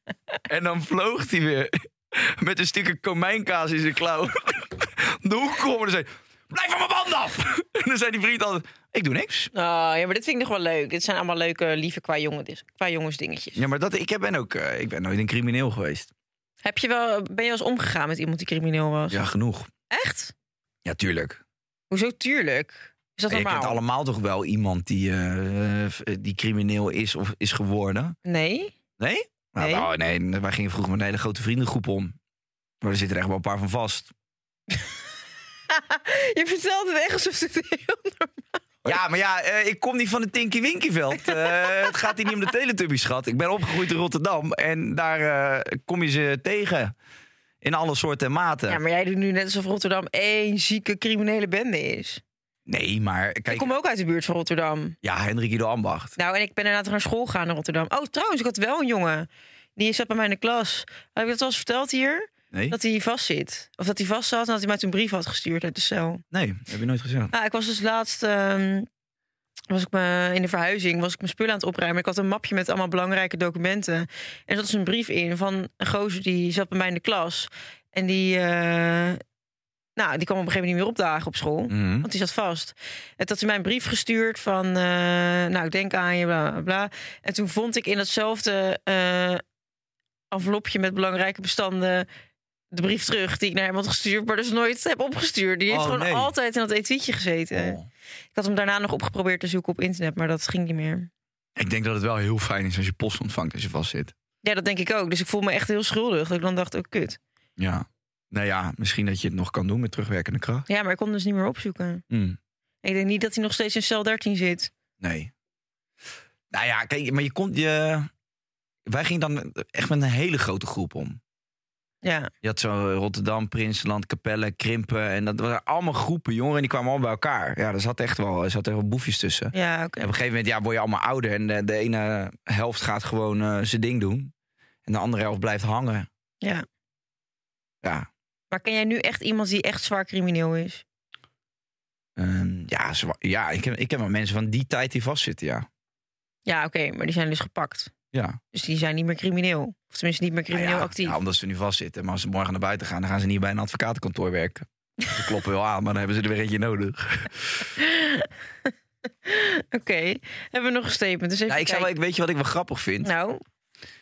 en dan vloog hij weer met een stukje komijnkaas in zijn klauw. De hoek komen en zei... Blijf van mijn band af! en dan zei die vriend altijd... Ik doe niks. Oh, ja, maar dit vind ik nog wel leuk. Dit zijn allemaal leuke, lieve qua, jongen, qua jongensdingetjes. Ja, maar dat, ik ben ook... eh, ik ben nooit een crimineel geweest. Heb je wel, ben je wel eens omgegaan met iemand die crimineel was? Ja, genoeg. Echt? Ja, tuurlijk. Hoezo tuurlijk? Is dat je normaal? kent allemaal toch wel iemand die, eh, eh, die crimineel is of is geworden? Nee? Nee? Nou, Nee. nou, nee, wij gingen vroeger met een hele grote vriendengroep om. Maar er zitten er echt wel een paar van vast. Je vertelt het echt alsof het heel normaal Ja, maar ja, eh, ik kom niet van het Tinky Winkyveld. Eh het gaat hier niet om de Teletubbies, schat. Ik ben opgegroeid in Rotterdam en daar eh, kom je ze tegen. In alle soorten en maten. Ja, maar jij doet nu net alsof Rotterdam één zieke criminele bende is. Nee, maar Ik kijk... kom ook uit de buurt van Rotterdam. Ja, Hendrik Ido Ambacht. Nou, en ik ben inderdaad naar school gegaan in Rotterdam. Oh, trouwens, ik had wel een jongen. Die zat bij mij in de klas. Heb ik dat al eens verteld hier? Nee? Dat hij vast zit. Of dat hij vast zat en dat hij mij toen een brief had gestuurd uit de cel. Nee, heb je nooit gezegd. Nou, ik was dus laatst... ehm, was ik me, in de verhuizing was ik mijn spullen aan het opruimen. Ik had een mapje met allemaal belangrijke documenten. En er zat dus een brief in van een gozer die zat bij mij in de klas. En die... eh, nou, die kwam op een gegeven moment niet meer opdagen op school. Mhm. Want die zat vast. En dat hij mij een brief gestuurd van... eh, nou, ik denk aan je, bla, bla, bla. En toen vond ik in datzelfde eh, envelopje met belangrijke bestanden... de brief terug die ik naar hem had gestuurd... maar dus nooit heb opgestuurd. Die heeft Oh, gewoon nee. altijd in dat etuietje gezeten. Oh. Ik had hem daarna nog opgeprobeerd te zoeken op internet... maar dat ging niet meer. Ik denk dat het wel heel fijn is als je post ontvangt als je vast zit. Ja, dat denk ik ook. Dus ik voel me echt heel schuldig. Dat ik dan dacht, oh kut. Ja. Nou ja, misschien dat je het nog kan doen met terugwerkende kracht. Ja, maar ik kon hem dus niet meer opzoeken. Hm. Ik denk niet dat hij nog steeds in cel 13 zit. Nee. Nou ja, kijk, maar je kon je. Wij gingen dan echt met een hele grote groep om. Ja, Je had zo Rotterdam, Prinsenland, Capelle, Krimpen. En dat waren allemaal groepen jongeren en die kwamen allemaal bij elkaar. Ja, er zat echt wel, er zat echt wel boefjes tussen. ja oké. En op een gegeven moment ja, word je allemaal ouder. En de, de ene helft gaat gewoon eh, zijn ding doen. En de andere helft blijft hangen. Ja. Ja. Maar ken jij nu echt iemand die echt zwaar crimineel is? Ehm, ja, zwa- ja ik, heb, ik heb wel mensen van die tijd die vastzitten, ja. Ja, oké, maar die zijn dus gepakt. Ja. Dus die zijn niet meer crimineel. Of tenminste niet meer crimineel ja, actief. Ja, omdat ze nu vastzitten. Maar als ze morgen naar buiten gaan, dan gaan ze niet bij een advocatenkantoor werken. Ze kloppen wel aan, maar dan hebben ze er weer eentje nodig. Oké, hebben we nog een statement? Dus even Nou, ik zou wel, kijken. ik weet je wat ik wel grappig vind? Nou,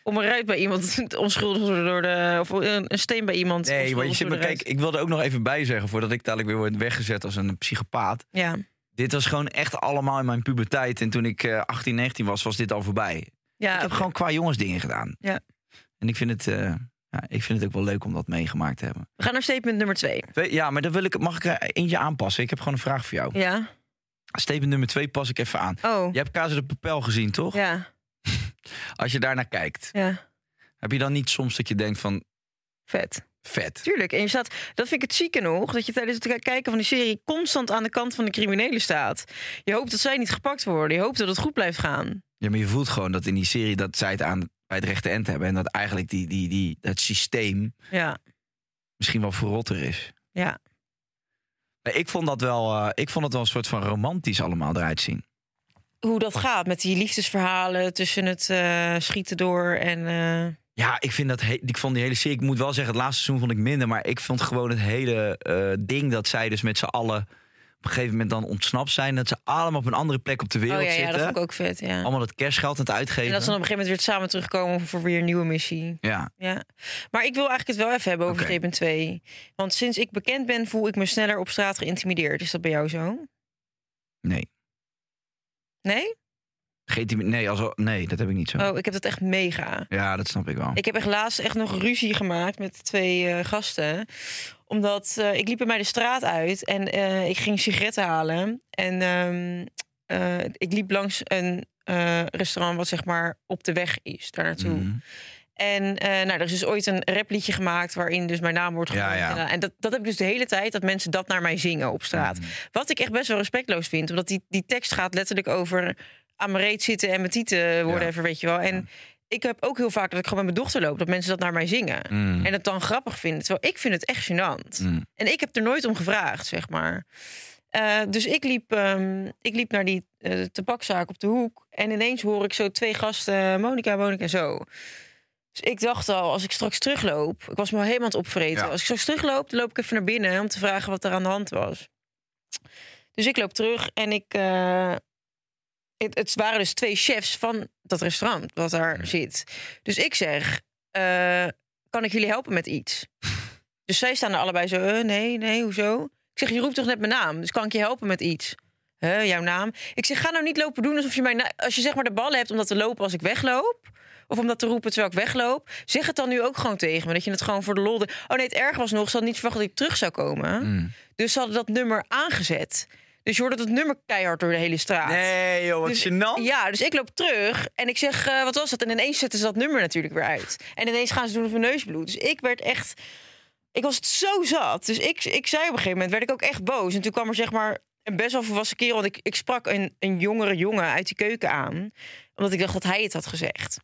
om eruit bij iemand onschuldig door de... Of een, een steen bij iemand nee, maar je zit maar kijk, ik wil er ook nog even bij zeggen... voordat ik dadelijk weer word weggezet als een psychopaat. Ja, Dit was gewoon echt allemaal in mijn puberteit. En toen ik eh, 18, 19 was, was dit al voorbij. ja ik heb gewoon qua jongens dingen gedaan. Ja. En ik vind, het, eh, ja, ik vind het ook wel leuk om dat meegemaakt te hebben. we gaan naar statement nummer twee. Ja, maar dan wil ik, mag ik er eentje aanpassen? Ik heb gewoon een vraag voor jou. Ja? Statement nummer twee pas ik even aan. Oh, Je hebt Kaze de Papel gezien, toch? ja, Als je daarnaar kijkt, ja. heb je dan niet soms dat je denkt van Vet. vet? Tuurlijk. En je staat, dat vind ik het zieke nog, dat je tijdens het kijken van die serie constant aan de kant van de criminelen staat. Je hoopt dat zij niet gepakt worden. Je hoopt dat het goed blijft gaan. Ja, maar je voelt gewoon dat in die serie dat zij het aan bij het rechte eind hebben. En dat eigenlijk die, die, die, het systeem Ja, misschien wel verrotter is. ja. Maar Ik vond dat wel, eh, ik vond het wel een soort van romantisch allemaal eruit zien. Hoe dat gaat met die liefdesverhalen tussen het eh, schieten door en... eh, Ja, ik vind dat ik vond die hele serie. Ik moet wel zeggen, het laatste seizoen vond ik minder. Maar ik vond gewoon het hele eh, ding dat zij dus met z'n allen op een gegeven moment dan ontsnapt zijn. Dat ze allemaal op een andere plek op de wereld oh ja, ja, zitten. dat vond ik ook vet, ja. Allemaal dat kerstgeld aan het uitgeven. En dat ze dan op een gegeven moment weer samen terugkomen voor weer een nieuwe missie. Ja, Ja. Maar ik wil eigenlijk het wel even hebben over Oké. statement 2. Want sinds ik bekend ben, voel ik me sneller op straat geïntimideerd. Is dat bij jou zo? nee. Nee? GT, nee, also, nee, dat heb ik niet zo. Oh, ik heb dat echt mega. Ja, dat snap ik wel. Ik heb echt laatst echt nog ruzie gemaakt met twee eh, gasten. Omdat eh, ik liep bij mij de straat uit en eh, ik ging sigaretten halen. En ehm, eh, ik liep langs een restaurant wat zeg maar op de weg is daar naartoe. Mhm. En eh, nou, er is dus ooit een rapliedje gemaakt waarin dus mijn naam wordt genoemd. ja. En, En dat, dat heb ik dus de hele tijd, dat mensen dat naar mij zingen op straat. Mhm. Wat ik echt best wel respectloos vind. Omdat die, die tekst gaat letterlijk over aan mijn reet zitten en mijn tieten worden even, weet je wel. En ik heb ook heel vaak dat ik gewoon met mijn dochter loop, dat mensen dat naar mij zingen. Mm. En het dan grappig vinden. Terwijl ik vind het echt gênant. Mm. En ik heb er nooit om gevraagd, zeg maar. Eh, dus ik liep, ehm, ik liep naar die eh tabakzaak op de hoek. En ineens hoor ik zo twee gasten, Monica, Monica en zo. Dus ik dacht al, als ik straks terugloop... Ik was me al helemaal aan het opvreten. Ja. Als ik straks terugloop, dan loop ik even naar binnen... om te vragen wat er aan de hand was. Dus ik loop terug en ik... eh, het, het waren dus twee chefs van dat restaurant wat daar zit. Dus ik zeg, eh, kan ik jullie helpen met iets? Dus zij staan er allebei zo, eh, nee, nee, hoezo? Ik zeg, je roept toch net mijn naam, dus kan ik je helpen met iets? Huh, jouw naam? Ik zeg, ga nou niet lopen doen alsof je mij... Als je zeg maar de ballen hebt om dat te lopen als ik wegloop... of om dat te roepen terwijl ik wegloop... zeg het dan nu ook gewoon tegen me. Dat je het gewoon voor de lol... deed. Oh nee, het erg was nog, ze hadden niet verwacht dat ik terug zou komen. Mm. Dus ze hadden dat nummer aangezet. Dus je hoorde dat nummer keihard door de hele straat. Nee, joh, wat Dus- gênant. Ja, dus ik loop terug en ik zeg, eh, wat was dat? En ineens zetten ze dat nummer natuurlijk weer uit. En ineens gaan ze doen of hun neus bloedt. Dus ik werd echt... Ik was het zo zat. Dus ik, ik zei op een gegeven moment, werd ik ook echt boos. En toen kwam er zeg maar een best wel volwassen kerel... want ik, ik sprak een, een jongere jongen uit die keuken aan. Omdat ik dacht dat hij het had gezegd.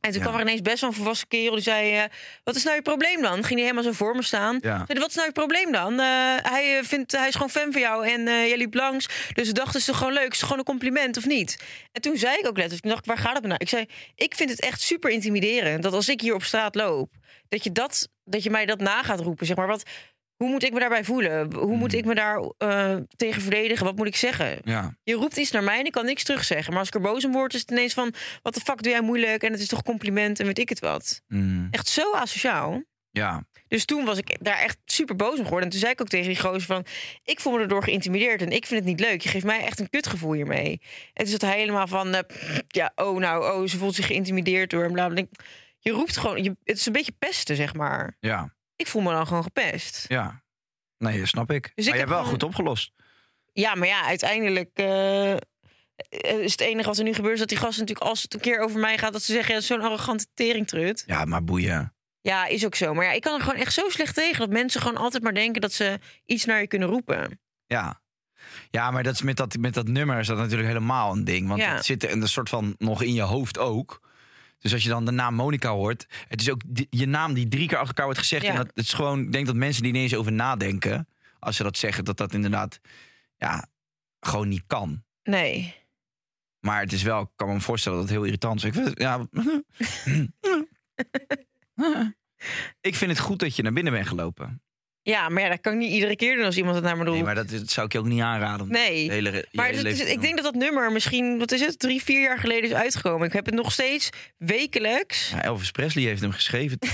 En toen Ja. kwam er ineens best wel een volwassen kerel die zei... eh, wat is nou je probleem dan? Ging hij helemaal zo voor me staan. Ja. Zei, wat is nou je probleem dan? Eh, hij, eh, vindt, hij is gewoon fan van jou en jij liep langs. Dus we dachten, is toch gewoon leuk? Is het gewoon een compliment of niet? En toen zei ik ook letterlijk, ik dacht, waar gaat het me nou? Ik zei, ik vind het echt super intimiderend... dat als ik hier op straat loop, dat je, dat, dat je mij dat na gaat roepen. Zeg maar. Wat, hoe moet ik me daarbij voelen? Hoe moet ik me daar eh, tegen verdedigen? Wat moet ik zeggen? Ja. Je roept iets naar mij en ik kan niks terugzeggen. Maar als ik er boos om word, is het ineens van... wat de fuck doe jij moeilijk? En het is toch compliment en weet ik het wat. Mm. Echt zo asociaal. ja. Dus toen was ik daar echt super boos om geworden. En toen zei ik ook tegen die gozer van... ik voel me erdoor geïntimideerd en ik vind het niet leuk. Je geeft mij echt een kutgevoel hiermee. En toen zat hij helemaal van... eh, ja, oh nou, oh, ze voelt zich geïntimideerd door... Ik- Je roept gewoon... Je, het is een beetje pesten, zeg maar. Ja. Ik voel me dan gewoon gepest. Ja. Nee, dat snap ik. Dus ik maar je heb hebt wel gewoon- goed opgelost. Ja, maar ja, uiteindelijk... eh, is het enige wat er nu gebeurt... is dat die gasten natuurlijk als het een keer over mij gaat... dat ze zeggen, ja, zo'n arrogante teringtrut. Ja, maar boeien. Ja, is ook zo. Maar ja, ik kan er gewoon echt zo slecht tegen... dat mensen gewoon altijd maar denken dat ze iets naar je kunnen roepen. Ja. Ja, maar dat is met, dat, met dat nummer is dat natuurlijk helemaal een ding. Want Ja. het zit er een soort van nog in je hoofd ook. Dus als je dan de naam Monica hoort, het is ook die- je naam die drie keer achter elkaar wordt gezegd. Ja. En dat, het is gewoon, ik denk dat mensen die niet eens over nadenken, als ze dat zeggen, dat dat inderdaad ja, gewoon niet kan. Nee. Maar het is wel, ik kan me voorstellen dat het heel irritant is. Ik vind, het- ja, ik vind het goed dat je naar binnen bent gelopen. Ja, maar ja, dat kan ik niet iedere keer doen als iemand het naar me doet. Nee, maar dat, dat zou ik je ook niet aanraden. Nee. hele, je Maar hele leven te ik denk dat dat nummer misschien, wat is het, drie, vier jaar geleden is uitgekomen. Ik heb het nog steeds wekelijks. Ja, Elvis Presley heeft hem geschreven.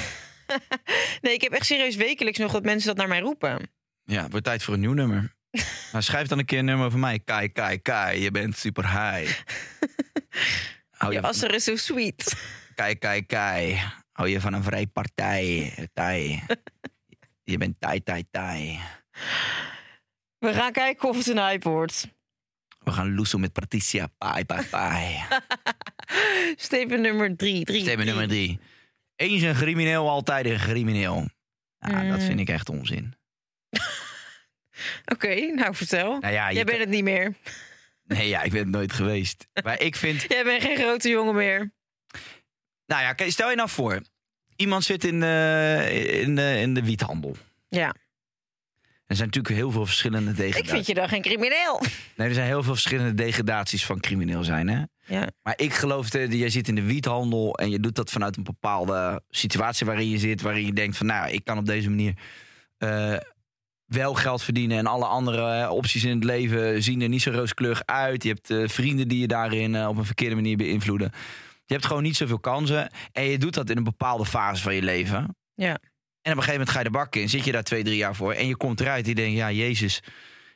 Nee, ik heb echt serieus wekelijks nog dat mensen dat naar mij roepen. Ja, het wordt tijd voor een nieuw nummer. Nou, schrijf dan een keer een nummer van mij. Kai, Kai, Kai, je bent super high. Hou je Je asser is zo sweet. Kai, Kai, Kai. Hou je van een vrij partij. Tai. Je bent tai, tai, tai. We gaan kijken of het een hype wordt. We gaan loesoe met Patricia. Pai, pai, pai. Steven nummer drie. drie drie. nummer drie. Eens een crimineel, altijd een crimineel. Nou, dat Mm. vind ik echt onzin. Oké, nou vertel. Nou ja, je Jij bent het niet meer. Nee, ja, ik ben het nooit geweest. Maar ik vind... Jij bent geen grote jongen meer. Nou ja, stel je nou voor. Iemand zit in de, in de, in de wiethandel. Ja. Er zijn natuurlijk heel veel verschillende Ik degradaties. vind je dan geen crimineel. Nee, er zijn heel veel verschillende degradaties van crimineel zijn. Hè? Ja. Maar ik geloof, dat jij zit in de wiethandel en je doet dat vanuit een bepaalde situatie waarin je zit. Waarin je denkt van, nou, ik kan op deze manier eh, wel geld verdienen. En alle andere eh, opties in het leven zien er niet zo rooskleurig uit. Je hebt eh, vrienden die je daarin op een verkeerde manier beïnvloeden. Je hebt gewoon niet zoveel kansen. En je doet dat in een bepaalde fase van je leven. Ja. En op een gegeven moment ga je de bak in, zit je daar twee, drie jaar voor. En je komt eruit en je denkt, ja, Jezus,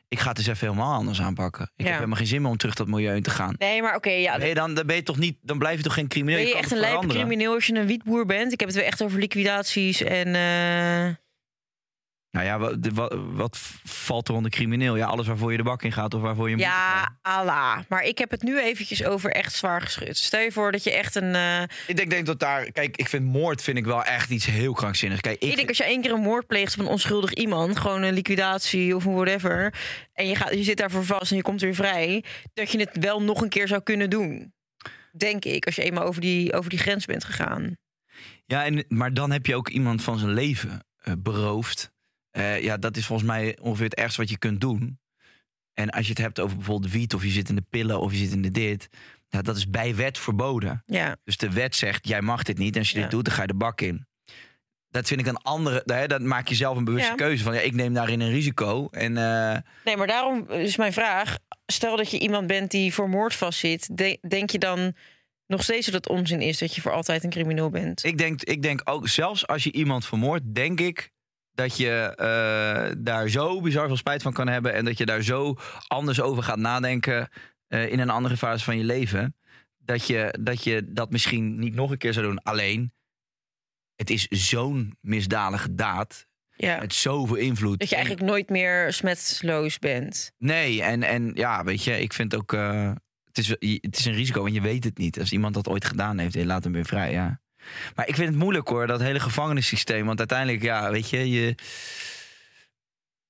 ik ga het eens even helemaal anders aanpakken. Ik Ja. heb helemaal geen zin meer om terug dat milieu in te gaan. Nee, maar oké, ja. Ben je dan, dan ben je toch niet, dan blijf je toch geen crimineel? Ben je echt een lijpe crimineel als je een wietboer bent? Ik heb het weer echt over liquidaties en... eh, Nou ja, wat, wat, wat valt er onder crimineel? Ja, alles waarvoor je de bak in gaat of waarvoor je moet. Ja, Allah. Maar ik heb het nu eventjes over echt zwaar geschud. Stel je voor dat je echt een... eh, Ik denk, denk dat daar, kijk, ik vind moord vind ik wel echt iets heel krankzinnigs. Kijk, ik, Ik denk als je één keer een moord pleegt op een onschuldig iemand, gewoon een liquidatie of whatever, en je, gaat, je zit daarvoor vast en je komt weer vrij, dat je het wel nog een keer zou kunnen doen. Denk ik, als je eenmaal over die, over die grens bent gegaan. Ja, en, maar dan heb je ook iemand van zijn leven eh, beroofd. Eh, ja, dat is volgens mij ongeveer het ergste wat je kunt doen. En als je het hebt over bijvoorbeeld wiet, of je zit in de pillen, of je zit in de dit. Ja, dat is bij wet verboden. Ja, Dus de wet zegt, jij mag dit niet. En als je Ja. dit doet, dan ga je de bak in. Dat vind ik een andere... Hè, dat maak je zelf een bewuste keuze van... Ja, ik neem daarin een risico. En eh, nee, maar daarom is mijn vraag, stel dat je iemand bent die voor moord vastzit, de- denk je dan nog steeds dat het onzin is dat je voor altijd een crimineel bent? ik, denk, ik denk ook, zelfs als je iemand vermoordt... denk ik dat je eh, daar zo bizar veel spijt van kan hebben... en dat je daar zo anders over gaat nadenken... eh, in een andere fase van je leven... Dat je, dat je dat misschien niet nog een keer zou doen. Alleen, het is zo'n misdadige daad... Ja. met zoveel invloed. Dat je En- eigenlijk nooit meer smetloos bent. Nee, en, en ja, weet je, ik vind ook. eh, het, is, het is een risico en je weet het niet. Als iemand dat ooit gedaan heeft, je laat hem weer vrij. Ja. Maar ik vind het moeilijk hoor, dat hele gevangenissysteem. Want uiteindelijk, ja, weet je, je.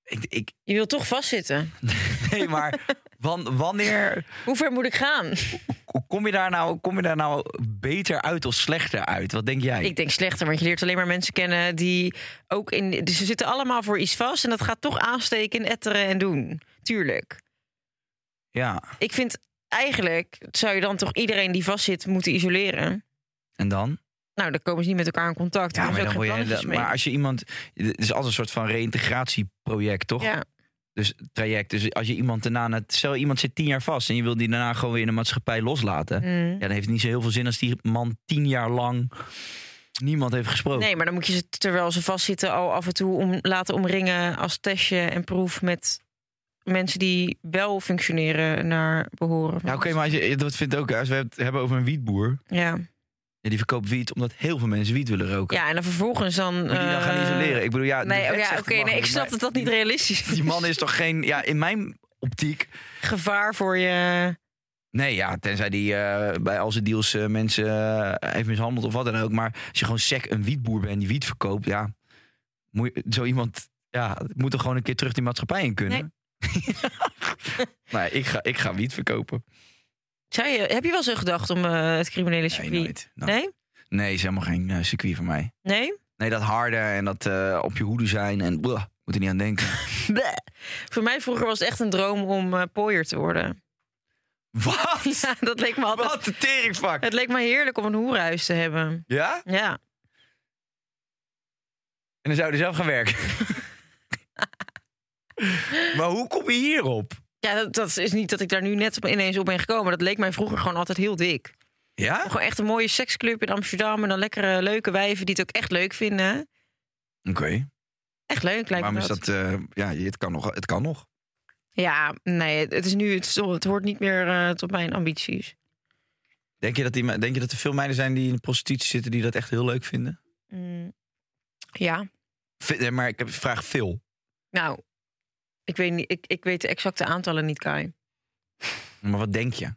Ik, ik, Je wil toch vastzitten. nee, maar wan- wanneer Hoe ver moet ik gaan? kom je, daar nou, kom je daar nou beter uit of slechter uit? Wat denk jij? Ik denk slechter, want je leert alleen maar mensen kennen die ook in. Dus ze zitten allemaal voor iets vast en dat gaat toch aansteken, etteren en doen. Tuurlijk. Ja, Ik vind eigenlijk zou je dan toch iedereen die vastzit moeten isoleren. en dan? Nou, dan komen ze niet met elkaar in contact. Ja, maar, dan word je, maar als je iemand. Het is altijd een soort van reïntegratieproject, toch? Ja, Dus traject. Dus als je iemand daarna. net- Stel, iemand zit tien jaar vast en je wil die daarna gewoon weer in de maatschappij loslaten. mm. Ja, dan heeft het niet zo heel veel zin als die man tien jaar lang niemand heeft gesproken. Nee, maar dan moet je ze terwijl ze vastzitten al af en toe om, laten omringen als testje en proef met mensen die wel functioneren naar behoren. Ja, oké, maar als je, dat vindt ook. Als we het hebben over een wietboer. Ja. Ja, die verkoopt wiet omdat heel veel mensen wiet willen roken. ja, en dan vervolgens dan. Die dan gaan eh, isoleren? Ik bedoel, ja. Nee, oh ja, oké, nee, ik snap maar dat dat niet realistisch is. Die man is toch geen. Ja, in mijn optiek. gevaar voor je. Nee, ja, tenzij die eh, bij al zijn deals eh, mensen heeft mishandeld of wat dan ook. Maar als je gewoon sec een wietboer bent die wiet verkoopt, ja, moet je, zo iemand, ja, moet er gewoon een keer terug die maatschappij in kunnen. Nee, ik, ga, ik ga wiet verkopen. Zou je, heb je wel zo gedacht om eh, het criminele Nee, circuit? nooit. nooit. Nee? Nee, is helemaal geen eh, circuit voor mij. Nee? Nee, dat harde en dat eh, op je hoede zijn en blah, moet er niet aan denken. Voor mij vroeger was het echt een droom om pooier te worden. Wat? Ja, dat leek me altijd... Wat een teringvak. Het leek me heerlijk om een hoerhuis te hebben. Ja? Ja. En dan zou je zelf gaan werken. maar hoe kom je hierop? Ja, dat, is niet dat ik daar nu net ineens op ben gekomen. Dat leek mij vroeger gewoon altijd heel dik. Ja? Gewoon echt een mooie seksclub in Amsterdam. En dan lekkere leuke wijven die het ook echt leuk vinden. Oké. Echt leuk lijkt Waarom me is dat. eh, ja, het kan nog. Het kan nog. Ja, nee, het is nu, het, het hoort niet meer eh, tot mijn ambities. Denk je, dat die, denk je dat er veel meiden zijn die in de prostitutie zitten... die dat echt heel leuk vinden? Mm, ja, eh, Maar ik heb vraag veel. nou, ik weet, niet, ik, ik weet de exacte aantallen niet, Kai. Maar wat denk je,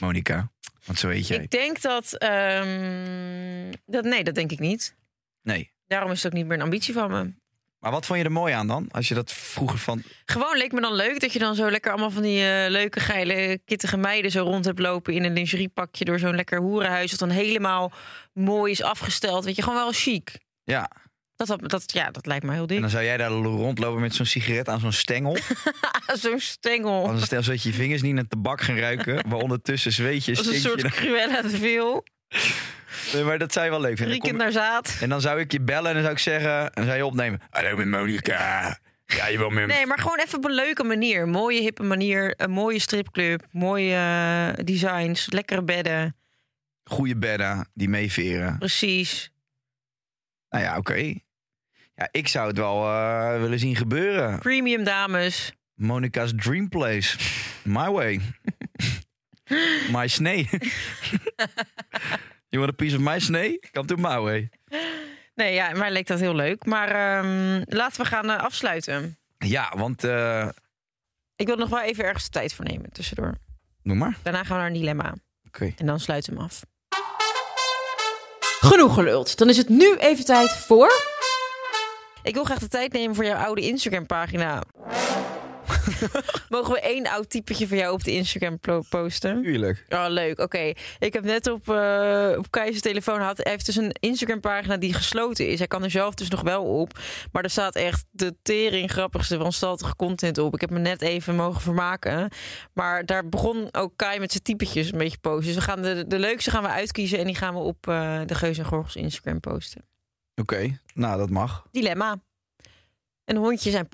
Monica? Want zo weet jij. Ik denk dat, ehm, dat... Nee, dat denk ik niet. Nee. Daarom is het ook niet meer een ambitie van me. Maar wat vond je er mooi aan dan? Als je dat vroeger van... Gewoon leek me dan leuk dat je dan zo lekker allemaal van die eh, leuke, geile, kittige meiden zo rond hebt lopen in een lingeriepakje door zo'n lekker hoerenhuis. Dat dan helemaal mooi is afgesteld. Weet je, gewoon wel chic. Ja, Dat, dat, dat, ja, dat lijkt me heel en dik. dan zou jij daar rondlopen met zo'n sigaret aan zo'n stengel. zo'n stengel. Als een stel zodat je je vingers niet naar tabak gaan ruiken. Maar ondertussen zweet je, Als een stink je. soort Cruella de Vil. Nee, maar dat zou je wel leuk vinden. Dan Riekend kom- naar zaad. En dan zou ik je bellen en dan zou ik zeggen... En dan zou je opnemen. Hallo, met Monica. Ja, je wil met Nee, maar gewoon even op een leuke manier. Mooie, hippe manier. Een mooie stripclub. Mooie eh, designs. Lekkere bedden. goede bedden die meeveren. Precies. Nou ja, oké. Ja, ik zou het wel eh, willen zien gebeuren. Premium dames. Monica's dream place. My way. my snee. you want a piece of my snee? Come to my way. Nee, ja, mij leek dat heel leuk. Maar ehm, laten we gaan eh, afsluiten. Ja, want... eh Ik wil nog wel even ergens de tijd voor nemen tussendoor. noem maar. Daarna gaan we naar een dilemma. Oké. En dan sluiten we hem af. Genoeg geluld. Dan is het nu even tijd voor... Ik wil graag de tijd nemen voor jouw oude Instagram-pagina. Mogen we één oud typetje van jou op de Instagram posten? Tuurlijk. Oh, leuk. Oké. Ik heb net op, eh op Keijs telefoon gehad. Hij heeft dus een Instagram-pagina die gesloten is. Hij kan er zelf dus nog wel op. Maar er staat echt de tering grappigste wanstaltige content op. Ik heb me net even mogen vermaken. Maar daar begon ook Kai met zijn typetjes een beetje posten. Dus we gaan de, de leukste gaan we uitkiezen. En die gaan we op eh, de Geus en Gorgels Instagram posten. Oké, nou dat mag. Dilemma. Een hondje zijn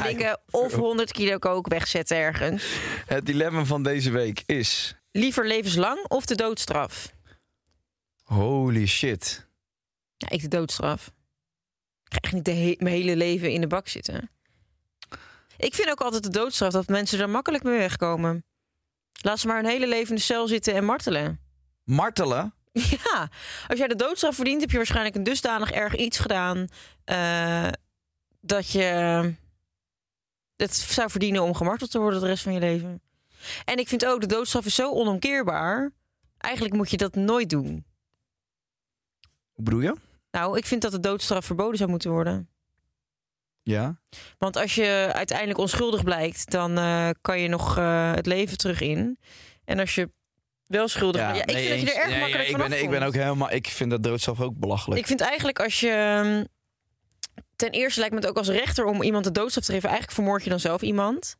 ik- likken of 100 kilo kook wegzetten ergens. Het dilemma van deze week is... Liever levenslang of de doodstraf? Holy shit. Ja, ik de doodstraf. Ik ga echt niet de he- mijn hele leven in de bak zitten. Ik vind ook altijd de doodstraf dat mensen er makkelijk mee wegkomen. Laat ze maar hun hele leven in de cel zitten en martelen. Martelen? Ja, als jij de doodstraf verdient, heb je waarschijnlijk een dusdanig erg iets gedaan eh, dat je het zou verdienen om gemarteld te worden de rest van je leven. En ik vind ook de doodstraf is zo onomkeerbaar. Eigenlijk moet je dat nooit doen. Hoe bedoel je? Nou, ik vind dat de doodstraf verboden zou moeten worden. Ja. Want als je uiteindelijk onschuldig blijkt, dan eh, kan je nog eh, het leven terug in. En als je wel schuldig. Ja, ik nee, vind dat je er erg Nee, makkelijk ik vanaf ben, ik ben ook helemaal... Ik vind dat doodstraf ook belachelijk. Ik vind eigenlijk als je. ehm, Ten eerste lijkt me het ook als rechter om iemand de doodstraf te geven. Eigenlijk vermoord je dan zelf iemand.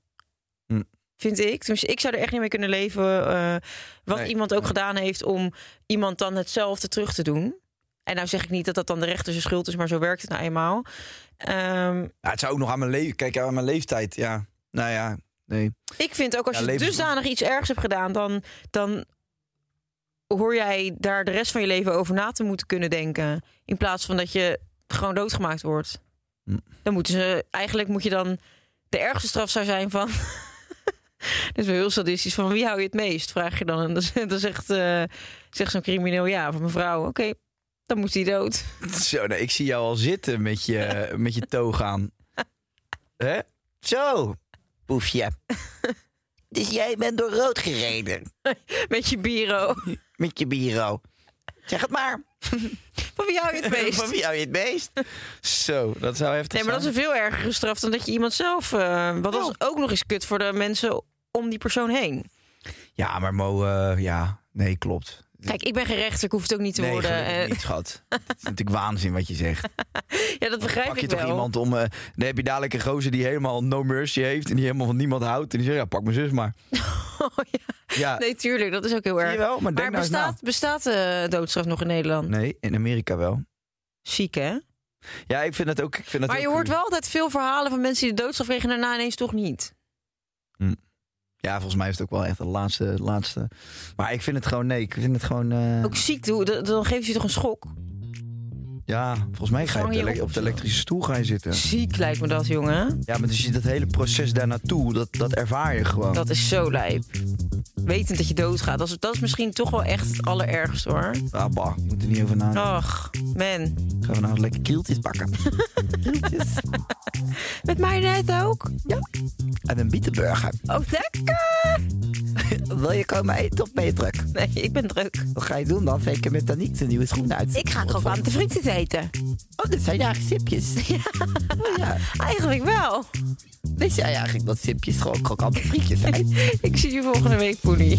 Hm. Vind ik. Tenminste, ik zou er echt niet mee kunnen leven. eh, wat Nee, iemand ook nee. gedaan heeft om iemand dan hetzelfde terug te doen. En nou zeg ik niet dat dat dan de rechter zijn schuld is, maar zo werkt het nou eenmaal. Ehm, Ja, het zou ook nog aan mijn leven... Kijk, aan mijn leeftijd, ja. Nou ja, nee. Ik vind ook als Ja, je levens- dusdanig iets ergs hebt gedaan, dan, dan hoor jij daar de rest van je leven over na te moeten kunnen denken. In plaats van dat je gewoon doodgemaakt wordt. Hm. Dan moeten ze, eigenlijk moet je dan, de ergste straf zou zijn van, dit is wel heel sadistisch, van wie hou je het meest, vraag je dan. En dan, dan zegt, eh, zegt zo'n crimineel ja, van mevrouw, oké, dan moet hij dood. Zo, nee, ik zie jou al zitten met je, met je toog aan. Hè? Zo, poefje. Dus jij bent door rood gereden Met je bureau. Met je bureau. Zeg het maar. Van wie hou je het meest? Van wie hou je het meest? Zo, dat zou heftig Nee, maar dat is zijn. een veel ergere straf dan dat je iemand zelf. eh wat was ook nog eens kut voor de mensen om die persoon heen. Ja, maar Mo, eh, ja, nee, klopt. Kijk, ik ben geen rechter, ik hoef het ook niet te Nee, worden. Eh, niet, schat. Het is natuurlijk waanzin wat je zegt. ja, dat begrijp Pak je ik toch wel. iemand om... eh, dan heb je dadelijk een gozer die helemaal no mercy heeft... en die helemaal van niemand houdt. En die zegt, ja, pak mijn zus maar. Oh, ja. Ja, Nee, tuurlijk, dat is ook heel erg. Maar nou bestaat, bestaat eh, doodstraf nog in Nederland? Nee, in Amerika wel. Ziek, hè? Ja, ik vind het ook... Ik vind Maar je hoort wel altijd veel verhalen van mensen die de doodstraf kregen... en daarna ineens toch niet. Ja, volgens mij is het ook wel echt de laatste, laatste... Maar ik vind het gewoon... Nee, ik vind het gewoon... eh, Ook ziek, dan geeft je toch een schok? Ja, volgens mij ga je op de, op de elektrische stoel ga je zitten. Ziek lijkt me dat, jongen. Ja, maar dus je dat hele proces daar naartoe, dat, dat ervaar je gewoon. Dat is zo lijp. Wetend dat je doodgaat. Dat is, dat is misschien toch wel echt het allerergste, hoor. Ah, bah, moet er niet over nadenken. Ach, man. Gaan we nou lekker kieltjes bakken. kieltjes. Met mij net ook? En een bietenburger. Oh, lekker! Wil je komen eten of ben je druk? Nee, ik ben druk. Wat ga je doen dan? Zeker met Danique zijn nieuwe schoenen uit. Ik ga gewoon aan de frietjes eten. Oh, dat zijn eigenlijk sipjes. Ja. Oh, ja. Eigenlijk wel. Wist jij eigenlijk dat sipjes gewoon krokante frietjes zijn? Ik zie je volgende week, Poenie.